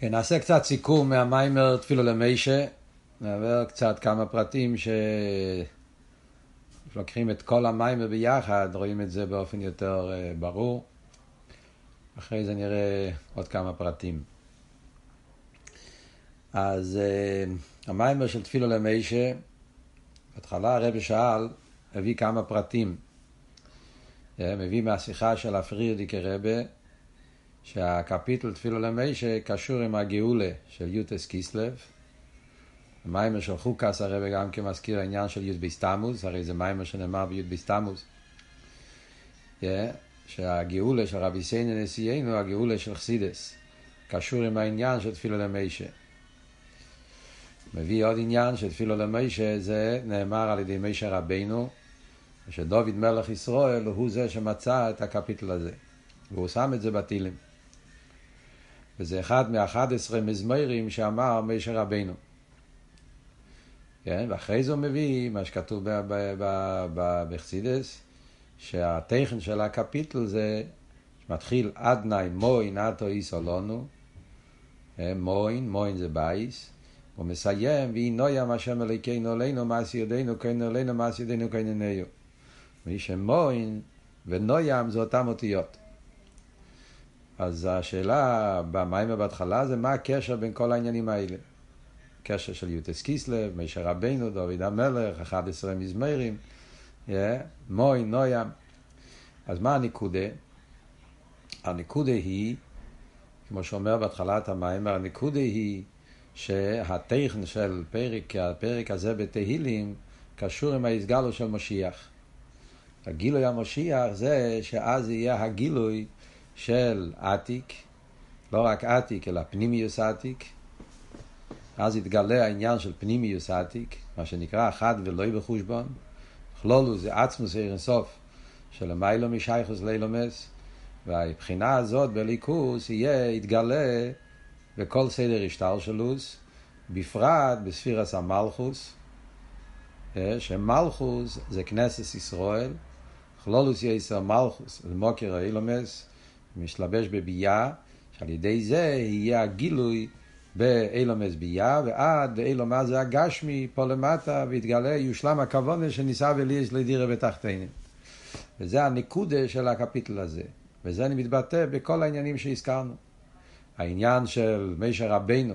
כן, נעשה קצת סיכום מהמיימר תפילו למיישה, נעבר קצת כמה פרטים שלוקחים את כל המיימר ביחד, רואים את זה באופן יותר אה, ברור. אחרי זה נראה עוד כמה פרטים. אז uh, המיימר של תפילו למיישה, בהתחלה הרב שאל, הביא כמה פרטים. Uh, מביא מהשיחה של הפרירדיקי רבה, שהקפיטל תפילו למיישה קשור עם הגאולה של יוטס קיסלב. המיימר של חוקס הרב גם כן מזכיר העניין של י' בסתמוס, הרי זה מיימר שנאמר בי' בסתמוס. Yeah, שהגאולה של רבי סייני נשיאנו, הגאולה של חסידס, קשור עם העניין של תפילו למיישה. מביא עוד עניין שתפילו למיישה זה נאמר על ידי מיישה רבינו, שדוד מלך ישראל הוא זה שמצא את הקפיטל הזה, והוא שם את זה בתילים. וזה אחד מאחד עשרה מזמרים שאמר מיישה רבינו. כן? ואחרי זה הוא מביא מה שכתוב בחסידס, שהטכן של הקפיטל זה מתחיל עדנאי מוין עתו איסו לנו, מוין, מוין זה בייס, הוא מסיים, ויהי נוים השם אלוקינו עלינו, מעשי ידינו, כן עלינו, מעשי ידינו, כן עינינו. מי שמוין ונוים זה אותם אותיות. אז השאלה במיימר בהתחלה זה מה הקשר בין כל העניינים האלה. קשר של יוטס קיסלב, מישר רבינו, דוד המלך, 11 מזמרים, yeah, מוין, נוים. אז מה הנקודה? הנקודה היא, כמו שאומר בהתחלת המיימר, הנקודה היא שהטכן של פרק, הפרק הזה בתהילים קשור עם ההסגלו של משיח. הגילוי המשיח זה שאז יהיה הגילוי של עתיק, לא רק עתיק אלא פנימיוס עתיק. אז יתגלה העניין של פנימיוס עתיק, מה שנקרא אחד ולא בחושבון. כלולו זה עצמוס עיר אינסוף של המיילו משייכוס לילומס, והבחינה הזאת בליכוס יהיה, יתגלה בכל סדר השטלשלוס, בפרט בספירס המלכוס, שמלכוס זה כנסת ישראל, כלולוס יסר מלכוס, זה מוקר האילומס, משלבש בביאה, שעל ידי זה יהיה הגילוי באילומס ביאה, ועד באילומס זה הגשמי פה למטה, ויתגלה, יושלם הכוונה שניסה וליש לדירה בתחתינים. וזה הנקודה של הקפיטל הזה, וזה אני מתבטא בכל העניינים שהזכרנו. העניין של מישר רבינו,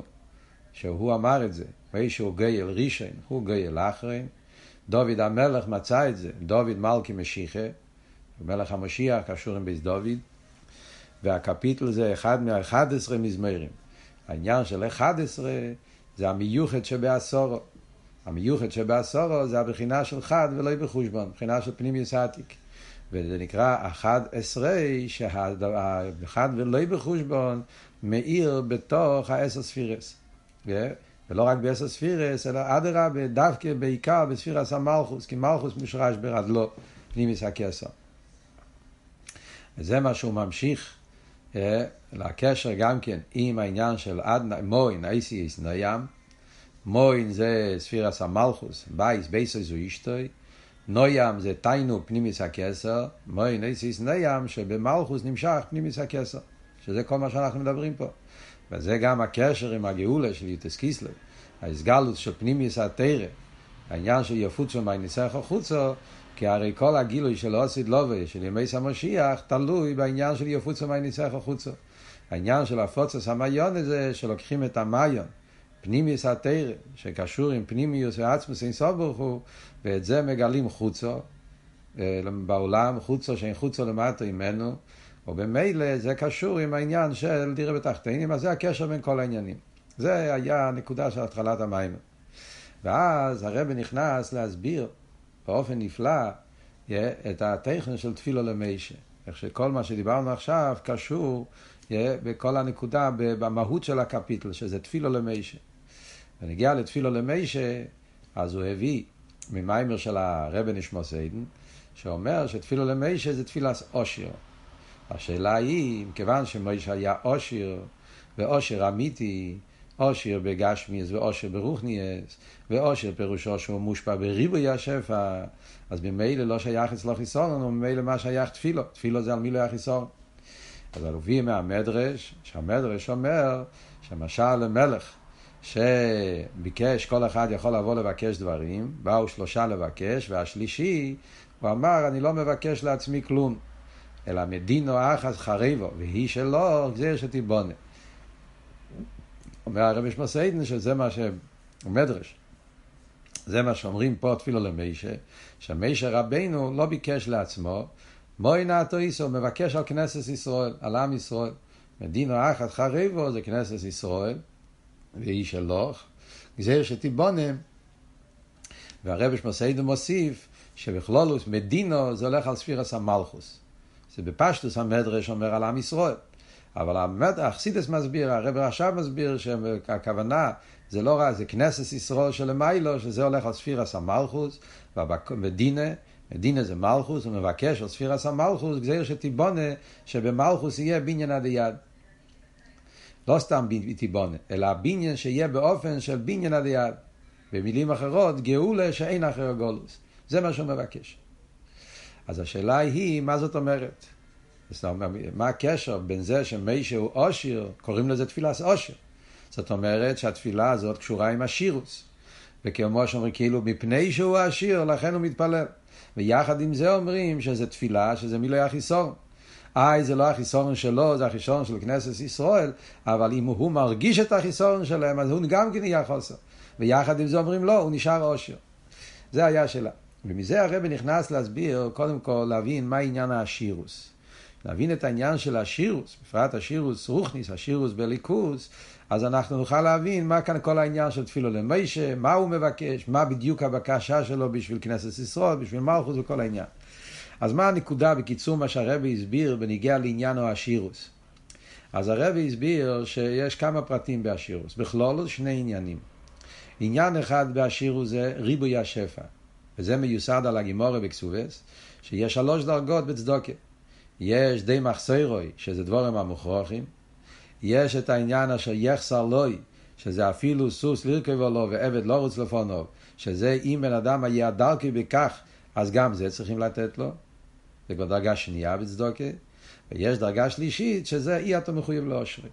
שהוא אמר את זה, מישר גייל ראשון, הוא גייל אחרין, דוד המלך מצא את זה, דוד מלכי משיחה, מלך המשיח קשור עם בית דוד, והקפיטל זה אחד מאחד עשרה מזמרים. העניין של אחד עשרה זה המיוחד שבעשורו. המיוחד שבעשורו זה הבחינה של חד ולא בחושבון, בחינה של פנים יסעתיק. וזה נקרא אחד עשרי, שהאחד ולא בחושבון מאיר בתוך העשר ספירס. ולא רק בעשר ספירס, אלא אדרבה, דווקא בעיקר בספירס המלכוס, כי מלכוס מושרש ברדלו, פנימיס הכסר. וזה מה שהוא ממשיך לקשר גם כן עם העניין של עד מוין, אייסיס נוים. מוין זה ספירס המלכוס, בייס, בייסו זו אישטוי. נוים זה תיינו פנימיס הכסר, מוין אייסיס נוים שבמלכוס נמשך פנימיס הכסר. שזה כל מה שאנחנו מדברים פה. וזה גם הקשר עם הגאולה של יוטס קיסלב, ההסגלות של פנימיוס התרא, העניין של יפוצו מהניסח החוצו, כי הרי כל הגילוי של אוסיד לובה, של ימי המשיח, תלוי בעניין של יפוצו מהניסח החוצו. העניין של הפוצס המיון הזה, שלוקחים את המיון, פנימיוס התרא, שקשור עם פנימיוס ועצמוס אין סוף ברוך הוא, ואת זה מגלים חוצו, אה, בעולם חוצו שאין חוצו למטה ממנו, ובמילא זה קשור עם העניין של דירה בתחתינים, אז זה הקשר בין כל העניינים. זה היה הנקודה של התחלת המים. ואז הרב נכנס להסביר באופן נפלא את הטכן של תפילו למיישה. איך שכל מה שדיברנו עכשיו קשור בכל הנקודה, במהות של הקפיטל, שזה תפילו למיישה. ונגיע לתפילו למיישה, אז הוא הביא ממיימר של הרב נשמוס עדן, שאומר שתפילו למיישה זה תפילת אושר. השאלה היא, כיוון שמוישה היה עושיר, ועושר אמיתי, עושיר בגשמיאס ועושר ברוכניאס, ועושר פירושו שהוא מושפע בריבוי השפע, אז ממילא לא שייך אצלו חיסון, אבל ממילא מה שייך תפילו, תפילו זה על מילוי החיסון. אז הלוי מהמדרש, שהמדרש אומר שמשל למלך שביקש, כל אחד יכול לבוא לבקש דברים, באו שלושה לבקש, והשלישי, הוא אמר, אני לא מבקש לעצמי כלום, אלא מדינו אחת חריבו, והיא שלו, גזיר שתיבונה. אומר הרבי שמסיידן שזה מה ש... מדרש. זה מה שאומרים פה תפילו למישה, שמישה רבנו לא ביקש לעצמו, מוי נעתו איסו, מבקש על כנסת ישראל, על עם ישראל. מדינו אחת חריבו זה כנסת ישראל, ואיש אלוך, גזיר שתיבונם. והרבי שמסיידו מוסיף שבכלולוס מדינו זה הולך על ספירס המלכוס. זה בפשטוס המדרש אומר על עם ישראל. אבל האחסידס מסביר, הרב עכשיו מסביר שהכוונה זה לא רע, זה כנסת של מיילו, שזה הולך על ספירס המלכוס, ודינה, דינה זה מלכוס, הוא מבקש על ספירס המלכוס, גזיר שתיבונה, שבמלכוס יהיה בניין עד היד. לא סתם תיבונה, אלא הבניין שיהיה באופן של בניין עד היד. במילים אחרות, גאולה שאין אחר גולוס. זה מה שהוא מבקש. אז השאלה היא, מה זאת אומרת? מה הקשר בין זה שמישה הוא אושיר, קוראים לזה תפילת אושר. זאת אומרת שהתפילה הזאת קשורה עם השירוס. וכמו שאומרים, כאילו מפני שהוא עשיר, לכן הוא מתפלל. ויחד עם זה אומרים שזה תפילה, שזה מילוי החיסון. איי, זה לא החיסון שלו, זה החיסון של כנסת ישראל, אבל אם הוא מרגיש את החיסון שלהם, אז הוא גם כן יהיה חוסר. ויחד עם זה אומרים לא, הוא נשאר עושר. זה היה השאלה. ומזה הרב נכנס להסביר, קודם כל להבין מה עניין השירוס. להבין את העניין של השירוס, בפרט השירוס רוכניס, השירוס בליכוס, אז אנחנו נוכל להבין מה כאן כל העניין של תפילו למיישה, מה הוא מבקש, מה בדיוק הבקשה שלו בשביל כנסת ישראל, בשביל מלכוס וכל העניין. אז מה הנקודה בקיצור מה שהרבי הסביר בניגיע לעניין השירוס? אז הרבי הסביר שיש כמה פרטים באשירוס, בכלול שני עניינים. עניין אחד באשירוס זה ריבוי השפע, וזה מיוסד על הגימורה בקסובס, שיש שלוש דרגות בצדוקה. יש די מחסרוי, שזה דבורים המוכרחים, יש את העניין אשר יחסר לוי, שזה אפילו סוס לרכב לו ועבד לא רוץ לפונו, שזה אם בן אדם היה דרכי בכך, אז גם זה צריכים לתת לו. זה כבר דרגה שנייה בצדוקה. ויש דרגה שלישית, שזה אי אתה מחויב לאושרי.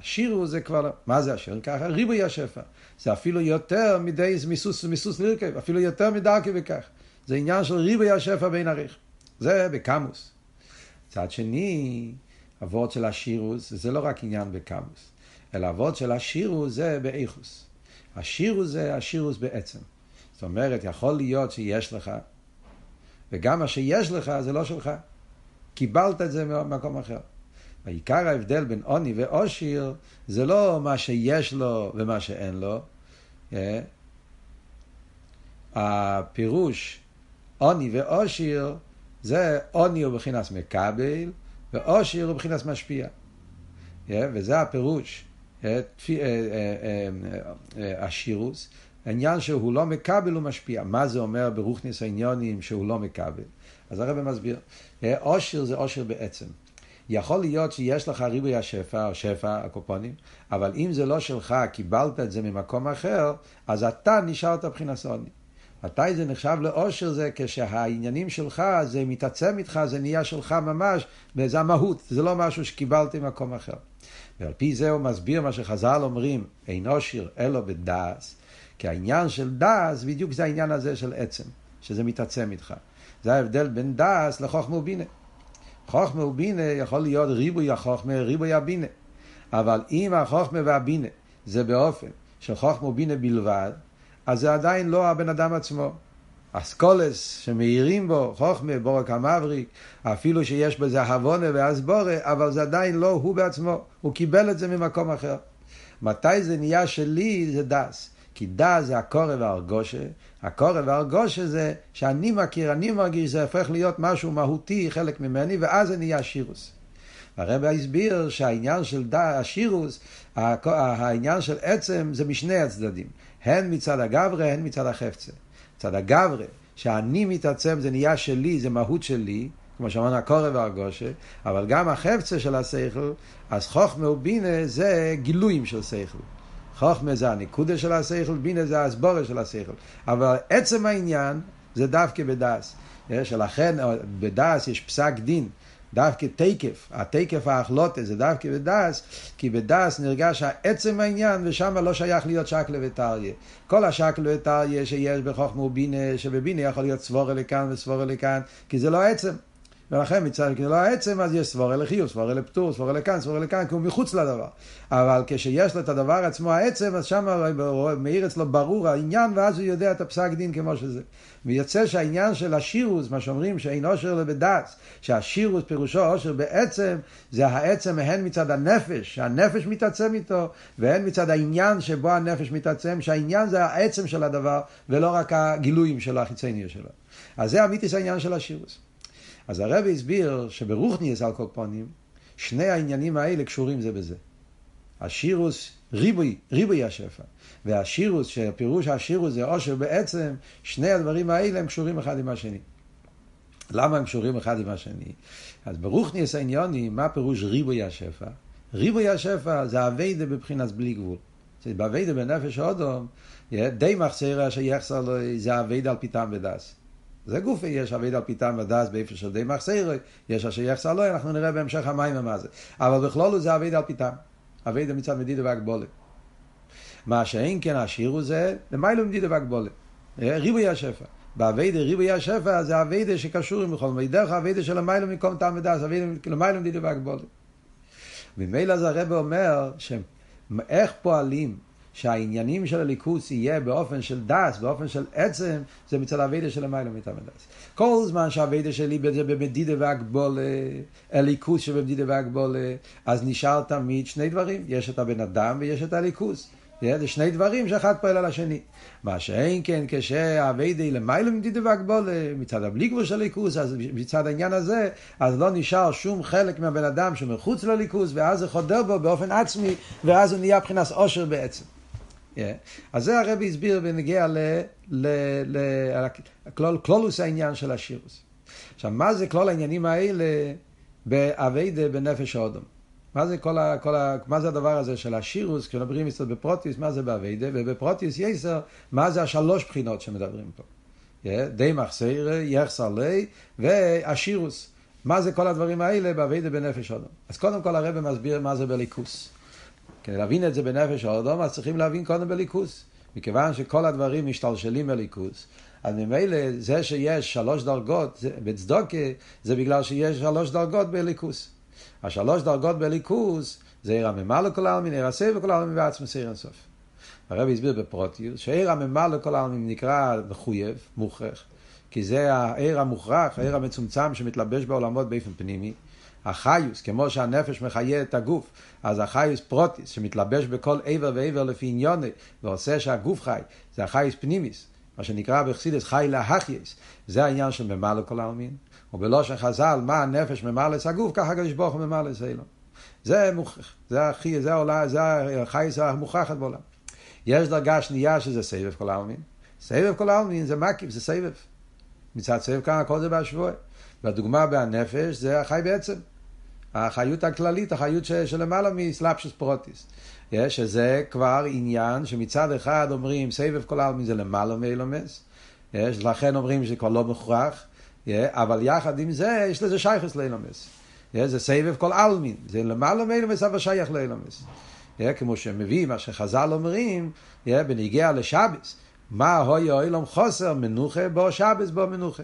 השירו זה כבר, מה זה השיר? ככה ריבוי השפע. זה אפילו יותר מדי מיסוס, מיסוס לרכב, אפילו יותר מדרכי בכך. זה עניין של ריבוי השפע בין עריך. זה בקמוס. מצד שני, אבות של השירוס זה לא רק עניין בקמוס, אלא אבות של השירוס זה באיכוס. השירוס זה השירוס בעצם. זאת אומרת, יכול להיות שיש לך, וגם מה שיש לך זה לא שלך. קיבלת את זה ממקום אחר. העיקר ההבדל בין עוני ועושיר זה לא מה שיש לו ומה שאין לו. אה? הפירוש עוני ועושיר זה עוני הוא בבחינת מקבל ועושר הוא בבחינת משפיע. וזה הפירוש, השירוס, העניין שהוא לא מקבל הוא משפיע. מה זה אומר ברוכניס העניונים שהוא לא מקבל? אז הרב מסביר, עושר זה עושר בעצם. יכול להיות שיש לך ריבוי השפע, או שפע, הקופונים, אבל אם זה לא שלך, קיבלת את זה ממקום אחר, אז אתה נשארת מבחינת עוני. מתי זה נחשב לאושר זה כשהעניינים שלך, זה מתעצם איתך, זה נהיה שלך ממש, וזה המהות, זה לא משהו שקיבלתי ממקום אחר. ועל פי זה הוא מסביר מה שחז"ל אומרים, אין אושר אלא בדעס, כי העניין של דעס בדיוק זה העניין הזה של עצם, שזה מתעצם איתך. זה ההבדל בין דעס לחוכמה ובינה. חוכמה ובינה יכול להיות ריבוי החוכמה, ריבוי הבינה. אבל אם החוכמה והבינה זה באופן של חוכמה ובינה בלבד, אז זה עדיין לא הבן אדם עצמו. אסכולס שמאירים בו, חוכמה, בורק המבריק, אפילו שיש בזה הבונה ואסבורה, אבל זה עדיין לא הוא בעצמו, הוא קיבל את זה ממקום אחר. מתי זה נהיה שלי זה דס. כי דס זה הקורא והרגושה, הקורא והרגושה זה שאני מכיר, אני מרגיש, זה הופך להיות משהו מהותי, חלק ממני, ואז זה נהיה שירוס. הרב הסביר שהעניין של השירוס, העניין של עצם זה משני הצדדים. הן מצד הגברה, הן מצד החפצה. מצד הגברה, שאני מתעצם, זה נהיה שלי, זה מהות שלי, כמו שאמרנו הקורא והרגושה, אבל גם החפצה של השכל, אז חוכמה ובינה זה גילויים של שכל. חוכמה זה הנקודה של השכל, בינה זה ההסבורה של השכל. אבל עצם העניין זה דווקא בדס. שלכן בדס יש פסק דין דווקא תקף, התקף האחלוטה זה דווקא בדס, כי בדס נרגש העצם העניין ושם לא שייך להיות שקלה וטריה. כל השקלה וטריה שיש בחוכמה ובינה, שבבינה יכול להיות סבורה לכאן וסבורה לכאן, כי זה לא העצם. ולכן מצד כאילו העצם, אז יש סבורה לחיוב, סבורה לפטור, סבורה לכאן, סבורה לכאן, כי הוא מחוץ לדבר. אבל כשיש לו את הדבר עצמו העצם, אז שם מאיר אצלו ברור העניין, ואז הוא יודע את הפסק דין כמו שזה. ויוצא שהעניין של השירוס, מה שאומרים שאין עושר לבדץ, שהשירוס פירושו עושר בעצם, זה העצם הן מצד הנפש, שהנפש מתעצם איתו, והן מצד העניין שבו הנפש מתעצם, שהעניין זה העצם של הדבר, ולא רק הגילויים של החיצוניות שלו. אז זה אמיתיס העניין של השירוס. אז הרב הסביר שברוכניאס על קופונים, שני העניינים האלה קשורים זה בזה. השירוס, ריבוי, ריבוי השפע. והשירוס, שפירוש השירוס זה עושר בעצם, שני הדברים האלה הם קשורים אחד עם השני. למה הם קשורים אחד עם השני? אז ברוכניאס העניוני, מה פירוש ריבוי השפע? ריבוי השפע זה אביידה בבחינת בלי גבול. באביידה בנפש אודום, די מחסרה שיחסר לו זה אביידה על פיתם ודס. זה גוף יש אביד על פיתם ודס באיפה של די מחסר, יש אשר יחסר לא, אנחנו נראה בהמשך המים מה זה. אבל בכלול זה אביד על פיתם. אביד מצד מדידה והגבולת. מה שאין כן השיר הוא זה, למיילו מדידה והגבולת. ריבוי השפע. באביידה ריבוי השפע זה אביידה שקשור עם בכל דרך אביידה של המיילו מקום טעם ודס, אביידה למיילו מדידה והגבולת. ממילא זה הרב אומר, איך פועלים שהעניינים של הליכוס יהיה באופן של דס, באופן של עצם, זה מצד הווידה של המילה מטעם הדס. כל זמן שהווידה שלי זה במדידה והגבולה, הליכוס שבמדידה והגבולה, אז נשאר תמיד שני דברים, יש את הבן אדם ויש את הליכוס. זה שני דברים שאחד פועל על השני. מה שאין כן כשהאביידה היא למעלה מדידה והגבולה, מצד הבלי גבול של הליכוס, אז מצד העניין הזה, אז לא נשאר שום חלק מהבן אדם שמחוץ לליכוס, ואז זה חודר בו באופן עצמי, ואז הוא נהיה מבחינת עושר בעצם. אז זה הרבי הסביר בנגיע לכלולוס העניין של השירוס. עכשיו, מה זה כל העניינים האלה באביידה בנפש האודום? מה זה, כל ה, כל ה, מה זה הדבר הזה של השירוס, כשמדברים קצת בפרוטיוס, מה זה באביידה, ובפרוטיוס יסר, מה זה השלוש בחינות שמדברים פה. די מחסר, יחסר לי, והשירוס. מה זה כל הדברים האלה באביידה בנפש האודום? אז קודם כל הרבי מסביר מה זה בליכוס. כדי להבין את זה בנפש האדום, אז צריכים להבין קודם בליכוס. מכיוון שכל הדברים משתלשלים בליכוס, אז ממילא זה שיש שלוש דרגות בצדוקה, זה בגלל שיש שלוש דרגות באלוקות. השלוש דרגות באלוקות זה אור הממלא כל עלמין, אור הסובב כל עלמין ועצמות אור אין סוף. הרבי הסביר בפרטיות שאור הממלא כל עלמין נקרא מחויב, מוכרח, כי זה האור המוכרח, האור המצומצם שמתלבש בעולמות באופן פנימי. החיות, כמו שהנפש מחיה את הגוף, אז החיות פרטית, שמתלבש בכל אבר ואבר לפי עניינו, ועושה שהגוף חי, זה החיות פנימית, מה שנקרא בחסידס חי להחייס, זה העניין של ממלא כל העלמין, ובלושן חז"ל, מה הנפש ממלא את הגוף, ככה הקדוש ברוך הוא ממלא את אילון. זה מוכרח, זה הכי, זה העולה, זה החייס המוכחת בעולם. יש דרגה שנייה שזה סבב כל העלמין. סבב כל העלמין זה מקיף, זה סבב. מצד סבב כאן הכל זה בהשבוע. והדוגמה בהנפש זה החי בעצם. החיות הכללית, החיות שלמעלה מסלאפשוס פרוטיס. שזה כבר עניין שמצד אחד אומרים סבב כל העלמין זה למעלה מאילומס, לכן אומרים שזה כבר לא מוכרח, אבל יחד עם זה יש לזה שייכס לאילומס. זה סבב כל עלמין, זה למעלה מאילומס אבל שייך לאילומס. כמו שמביא מה שחז"ל אומרים, בניגיע לשבס, מה הוי אילום חוסר מנוחה בו שבס בו מנוחה.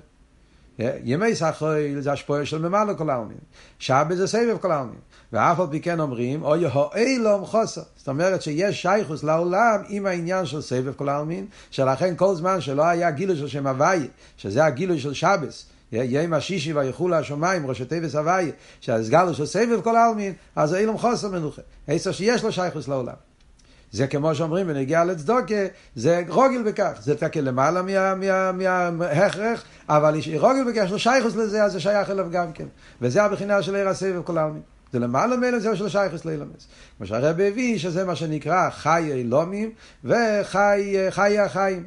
ימי סחויל זה השפועה של ממלא כל העלמין. שבת זה סבב כל העלמין. ואף על פי כן אומרים, אוי הועלום חוסר. זאת אומרת שיש שייכוס לעולם עם העניין של סבב כל העלמין, שלכן כל זמן שלא היה גילוי של שם הוויה, שזה הגילוי של שבס, יום השישי ויחולו השמיים, ראשי טבעס הוויה, שהסגלו של סבב כל העלמין, אז אילום חוסר מנוחה. עשר שיש לו שייכוס לעולם. זה כמו שאומרים בנגיעה לצדוקה, זה רוגל בכך, זה תקל למעלה מההכרח, אבל רוגל בכך, יש לו שייכוס לזה, אז זה שייך אליו גם כן. וזה הבחינה של עיר הסבב כל העלמין. זה למעלה מאלה זה של שייכוס לאילמס. כמו שהרב הביא, שזה מה שנקרא חי אילומים וחי החיים.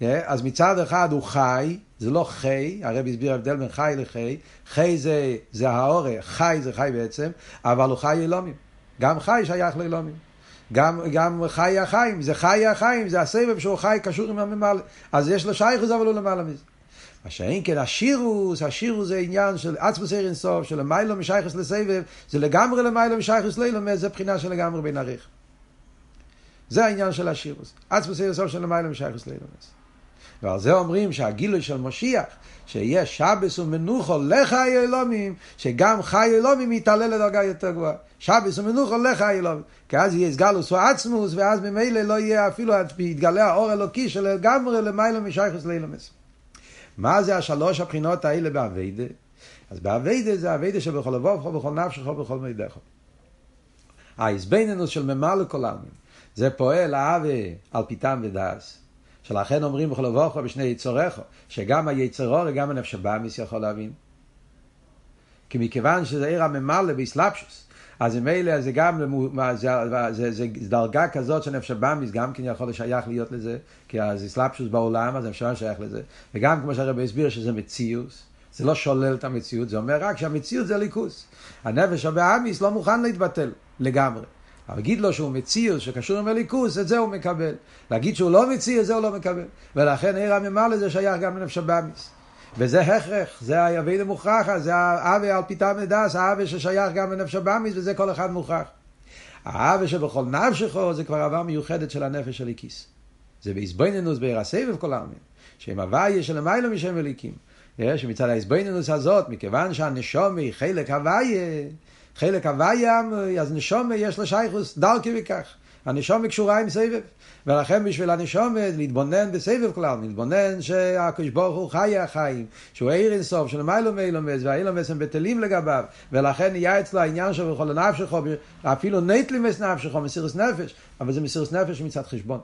אז מצד אחד הוא חי, זה לא חי, הרב הסביר הבדל בין חי לחי, חי זה, זה האורה, חי זה חי בעצם, אבל הוא חי אילומים. גם חי שייך לאילומים. גם, גם חי החיים, זה חי החיים, זה הסבב שהוא חי קשור עם הממלא. אז יש לו שייכוס אבל הוא למעלה מזה. מה שאין כן השירוס, השירוס זה עניין של עצמוס עיר אינסוף, של למיילו משייכס לסבב, זה לגמרי למיילו משייכס לילומס, זה בחינה של לגמרי בין עריך. זה העניין של השירוס. עצמוס עיר אינסוף של למיילו משייכס לילומס. ועל זה אומרים שהגילוי של משיח, שיהיה שבס ומנוחו לחיי אלומים, שגם חיי אלומים יתעלה לדרגה יותר גבוהה. שבס ומנוחו לחיי אלומים. כי אז יהיה סגלוס או עצמוס, ואז ממילא לא יהיה אפילו, יתגלה האור אלוקי של לגמרי למיילו משייכס לאילומס. מה זה השלוש הבחינות האלה באביידה? אז באביידה זה אביידה שבכל לבובך, בכל נפשך, בכל מידך. ההזבנינוס של ממלא כל העלמין, זה פועל האווה על פיתם ודס. שלכן אומרים בכל לבובך בשני יצורך, שגם היצרור וגם הנפש הבאמיס יכול להבין. כי מכיוון שזה עיר הממלא באסלאפשוס, אז ממילא זה גם, זה, זה, זה, דרגה כזאת של נפש הבאמיס, גם כן יכול לשייך להיות לזה, כי אז אסלאפשוס בעולם, אז אפשר לשייך לזה. וגם כמו שהרבי הסביר שזה מציאוס, זה לא שולל את המציאות, זה אומר רק שהמציאות זה ליכוס. הנפש הבאמיס לא מוכן להתבטל לגמרי. להגיד לו שהוא מציאוס שקשור עם הליכוס, את זה הוא מקבל. להגיד שהוא לא מציאוס, זה הוא לא מקבל. ולכן עיר הממלא זה שייך גם לנפש הבאמיס. וזה הכרח, זה האבי מוכרחה, זה האבי על פיתה מדס, האבי ששייך גם לנפש הבאמיס, וזה כל אחד מוכרח. האבי שבכל נפשכו זה כבר עבר מיוחדת של הנפש של הליקיס. זה בהזבנינוס בעיר הסבב כל העלמין, שהם הוויה של המיילו משם אליקים. שמצד ההזבנינוס הזאת, מכיוון שהנשום היא חלק הוויה, חלק הוויה, אז נשום יש לה שייכוס, דרכי וכך. הנשום קשורה עם סבב. ולכן בשביל הנשום להתבונן בסבב כלל, להתבונן שהקדוש ברוך הוא חי החיים, שהוא עיר אינסוף, שלמיילו מאילומס, והאילומס הם בטלים לגביו, ולכן נהיה אצלו העניין של בכל הנפשך, אפילו נטלימס נפשך, מסירוס נפש, אבל זה מסירוס נפש מצד חשבון.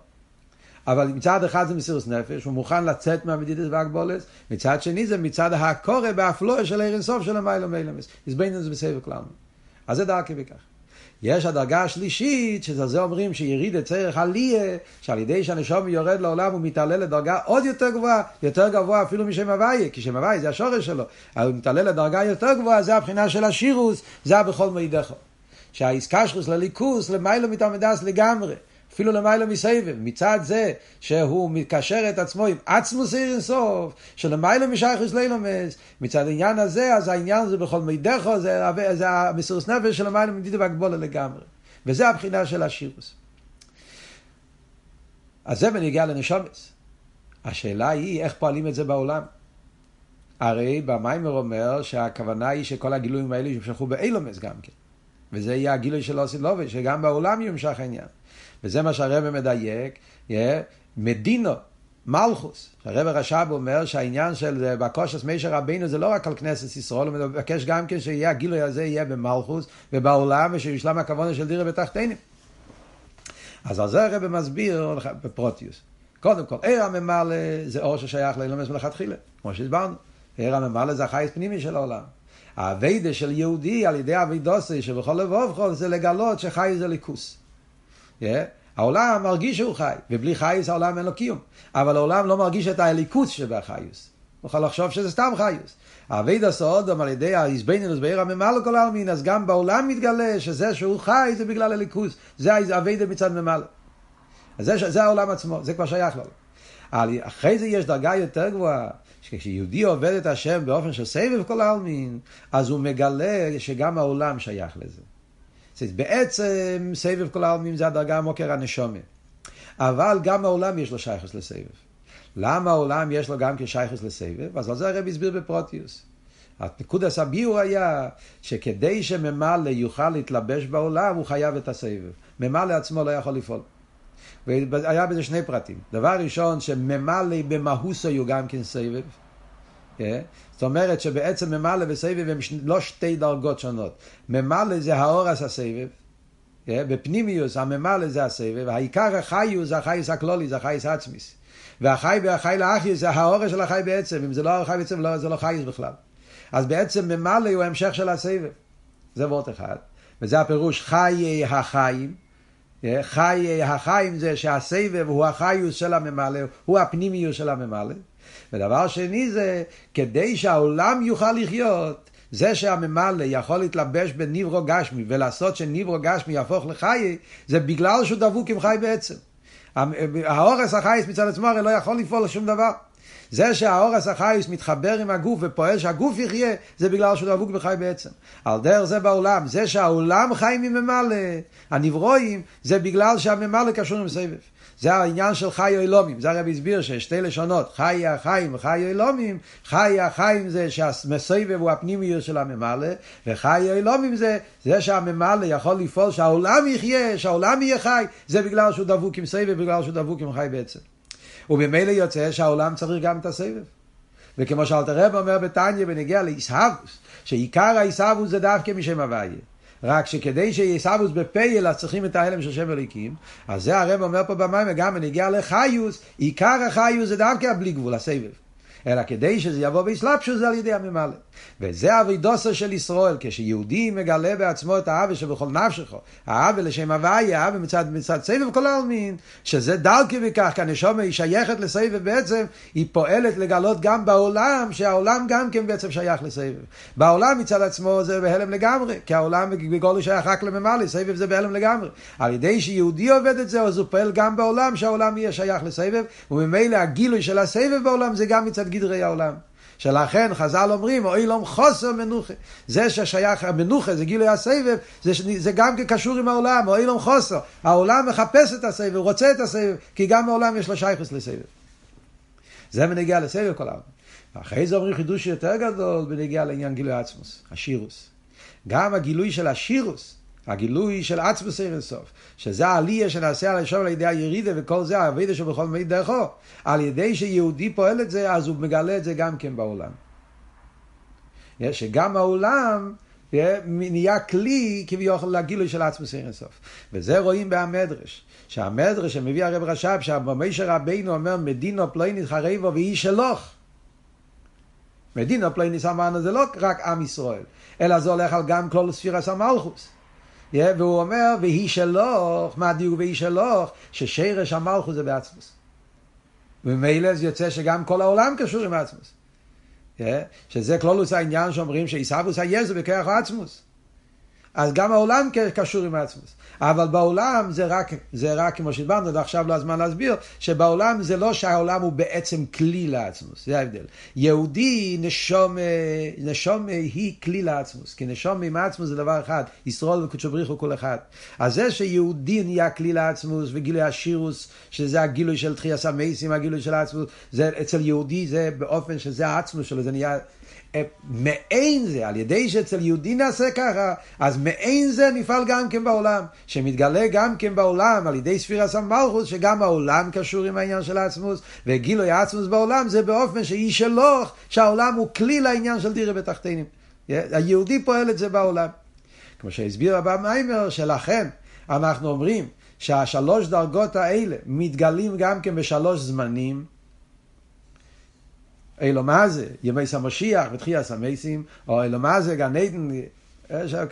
אבל מצד אחד זה מסירוס נפש, הוא מוכן לצאת מהמדידס והגבולס, מצד שני זה מצד הקורא באפלואה של עיר אינסוף של המיילו מאילומס. הסבנו את זה בסבב כלל. אז זה דרכי בכך. יש הדרגה השלישית, שזה זה אומרים שיריד את צריך עליה, שעל ידי שהנשום יורד לעולם הוא מתעלה לדרגה עוד יותר גבוהה, יותר גבוה אפילו משם הוויה, כי שם הוויה זה השורש שלו, אבל הוא מתעלה לדרגה יותר גבוהה, זה הבחינה של השירוס, זה הבכל מידך. שהאיסקשרוס לליכוס, למיילו מתעמדס לגמרי. אפילו למיילו מסבב, מצד זה שהוא מקשר את עצמו עם עצמוס עיר אינסוף, שלמיילו משייכוס לילומס, מצד העניין הזה, אז העניין הזה בכל מידךו, זה, זה המסירוס נפש של למיילו מדידו והגבולה לגמרי. וזה הבחינה של השירוס. אז זה בניגיע לנשומס. השאלה היא איך פועלים את זה בעולם. הרי במיימר אומר שהכוונה היא שכל הגילויים האלה ימשכו באילומס גם כן. וזה יהיה הגילוי של אוסי לובי, שגם בעולם ימשך העניין. וזה מה שהרבא מדייק, yeah, מדינו, מלכוס. הרב רש"ב אומר שהעניין של בקושס מישר רבינו זה לא רק על כנסת ישראל, הוא מבקש גם כן שיהיה הגילוי הזה יהיה במלכוס ובעולם ושיושלם הכוונה של דירה בתחתינים. אז על זה הרב מסביר בפרוטיוס. קודם כל, עיר הממלא זה אור ששייך לאילומס מלכתחילה, כמו שהסברנו. עיר הממלא זה החייס פנימי של העולם. האביידה של יהודי על ידי אבידוסי שבכל לבוב זה לגלות שחי זה ליכוס. Yeah. העולם מרגיש שהוא חי, ובלי חייס העולם אין לו קיום. אבל העולם לא מרגיש את האליקוס שבחיוס. הוא יכול לחשוב שזה סתם חיוס. אבי דסאודום על ידי האיזבנינוס בעיר הממלא כל העלמין, אז גם בעולם מתגלה שזה שהוא חי זה בגלל אליקוס. זה אבי מצד ממלא. אז זה, זה העולם עצמו, זה כבר שייך לו. אחרי זה יש דרגה יותר גבוהה, שכשיהודי עובד את השם באופן של סבב כל העלמין, אז הוא מגלה שגם העולם שייך לזה. בעצם סבב כל העלמין זה הדרגה המוקר הנשומת. אבל גם העולם יש לו שייכוס לסבב. למה העולם יש לו גם כשייכוס לסבב? אז על זה הרב הסביר בפרוטיוס. הנקודס הביור היה שכדי שממלא יוכל להתלבש בעולם, הוא חייב את הסבב. ממלא עצמו לא יכול לפעול. והיה בזה שני פרטים. דבר ראשון, שממלא במהוסו הוא גם כן סבב. Yeah. זאת אומרת שבעצם ממלא וסבב הם לא שתי דרגות שונות. ממלא זה האורס הסבב, yeah. בפנימיוס הממלא זה הסבב, העיקר החיוס זה החייס הכלולי, זה החייס עצמיס. והחי והחי לאחיוס זה האורס של החי בעצם, אם זה לא החי בעצם לא, זה לא חייס בכלל. אז בעצם ממלא הוא המשך של הסבב. זה וורט אחד. וזה הפירוש חיי החיים. חיי החיים זה שהסבב הוא החיוס של הממלא, הוא הפנימיוס של הממלא. ודבר שני זה, כדי שהעולם יוכל לחיות, זה שהממלא יכול להתלבש בניברו גשמי ולעשות שניברו גשמי יהפוך לחיי, זה בגלל שהוא דבוק עם חי בעצם. האורס החייס מצד עצמו הרי לא יכול לפעול לשום דבר. זה שהאורס החיוס מתחבר עם הגוף ופועל שהגוף יחיה, זה בגלל שהוא דבוק בחי בעצם. על דרך זה בעולם. זה שהעולם חי מממלא, הנברואים, זה בגלל שהממלא קשור עם סבב. זה העניין של חי אילומים, זה הרב הסביר שיש שתי לשונות, חי החיים וחי אילומים, חי החיים זה שהמסובב הוא הפנימיות של הממלא, וחי אילומים זה זה שהממלא יכול לפעול שהעולם יחיה, שהעולם יהיה חי, זה בגלל שהוא דבוק עם סבב, בגלל שהוא דבוק עם חי בעצם. וממילא יוצא שהעולם צריך גם את הסבב. וכמו שאלתר רב אומר בתניא בנגיע לעיסאוווס, שעיקר העיסאוווס זה דווקא משם הוויה. רק שכדי שיהיה סבוס בפייל אז צריכים את ההלם של שם אליקים אז זה הרב אומר פה במים וגם בנגיע לחיוס עיקר החיוס זה דווקא בלי גבול הסבב אלא כדי שזה יבוא באסלאפשוס זה על ידי הממלא. וזה אבידוסו של ישראל, כשיהודי מגלה בעצמו את העוול שבכל נפשך, העוול לשם הוויה, העוול מצד, מצד סבב כל העלמין, שזה דלקי בכך, כי הנשומה היא שייכת לסבב בעצם, היא פועלת לגלות גם בעולם, שהעולם גם כן בעצם שייך לסבב. בעולם מצד עצמו זה בהלם לגמרי, כי העולם בגולו שייך רק לממלא, סבב זה בהלם לגמרי. על ידי שיהודי עובד את זה, אז הוא פועל גם בעולם, שהעולם יהיה שייך לסבב, וממילא הגילוי של הסבב בעולם זה גם מצד גדרי העולם. שלכן חז"ל אומרים, אוי לום חוסר מנוחה. זה ששייך, המנוחה זה גילוי הסבב, זה, זה גם קשור עם העולם, אוי לום חוסר. העולם מחפש את הסבב, רוצה את הסבב, כי גם העולם יש לו שייכוס לסבב. זה בנגיע לסבב כל העולם. ואחרי זה אומרים חידוש יותר גדול בנגיע לעניין גילוי עצמוס, השירוס. גם הגילוי של השירוס, הגילוי של עצמוס אין סוף, שזה העלייה שנעשה על השם על ידי הירידה וכל זה העבודה שבכל מיני דרכו. על ידי שיהודי פועל את זה, אז הוא מגלה את זה גם כן בעולם. שגם העולם נהיה כלי כביכול לגילוי של עצמוס אין סוף. וזה רואים בהמדרש. שהמדרש שמביא הרב רש"ב, שהמשה רבינו אומר מדינו פלויניס חריבו ואיש שלוך. מדינו פלויניס אמרנו זה לא רק עם ישראל, אלא זה הולך על גם כל ספירס המלכוס. Yeah, והוא אומר, והיא שלוך, מה הדיוק והיא שלוך? ששרש המלכוס זה בעצמוס. וממילא זה יוצא שגם כל העולם קשור עם עצמוס. Yeah, שזה כלולוס העניין שאומרים שעיסאוווס היזו בכרך עצמוס. אז גם העולם קשור עם עצמוס. אבל בעולם זה רק, זה רק כמו שדיברנו, עכשיו לא הזמן להסביר, שבעולם זה לא שהעולם הוא בעצם כלי לעצמוס, זה ההבדל. יהודי נשום, נשום היא כלי לעצמוס, כי נשום עם עצמוס זה דבר אחד, ישרול וקודשו בריחו כל אחד. אז זה שיהודי נהיה כלי לעצמוס וגילוי השירוס, שזה הגילוי של תחייה סמייסים, הגילוי של העצמוס, זה אצל יהודי זה באופן שזה העצמוס שלו, זה נהיה מעין זה, על ידי שאצל יהודי נעשה ככה, אז מעין זה נפעל גם כן בעולם, שמתגלה גם כן בעולם על ידי ספירס המלכוס, שגם העולם קשור עם העניין של העצמוס, וגילוי העצמוס בעולם זה באופן שהיא שלוך, שהעולם הוא כלי לעניין של דירה בתחתינים. היהודי פועל את זה בעולם. כמו שהסביר הבא מיימר, שלכן אנחנו אומרים שהשלוש דרגות האלה מתגלים גם כן בשלוש זמנים, אילו מה זה? ימי סמשיח ותחייה סמייסים, או אילו מה זה גן עדן,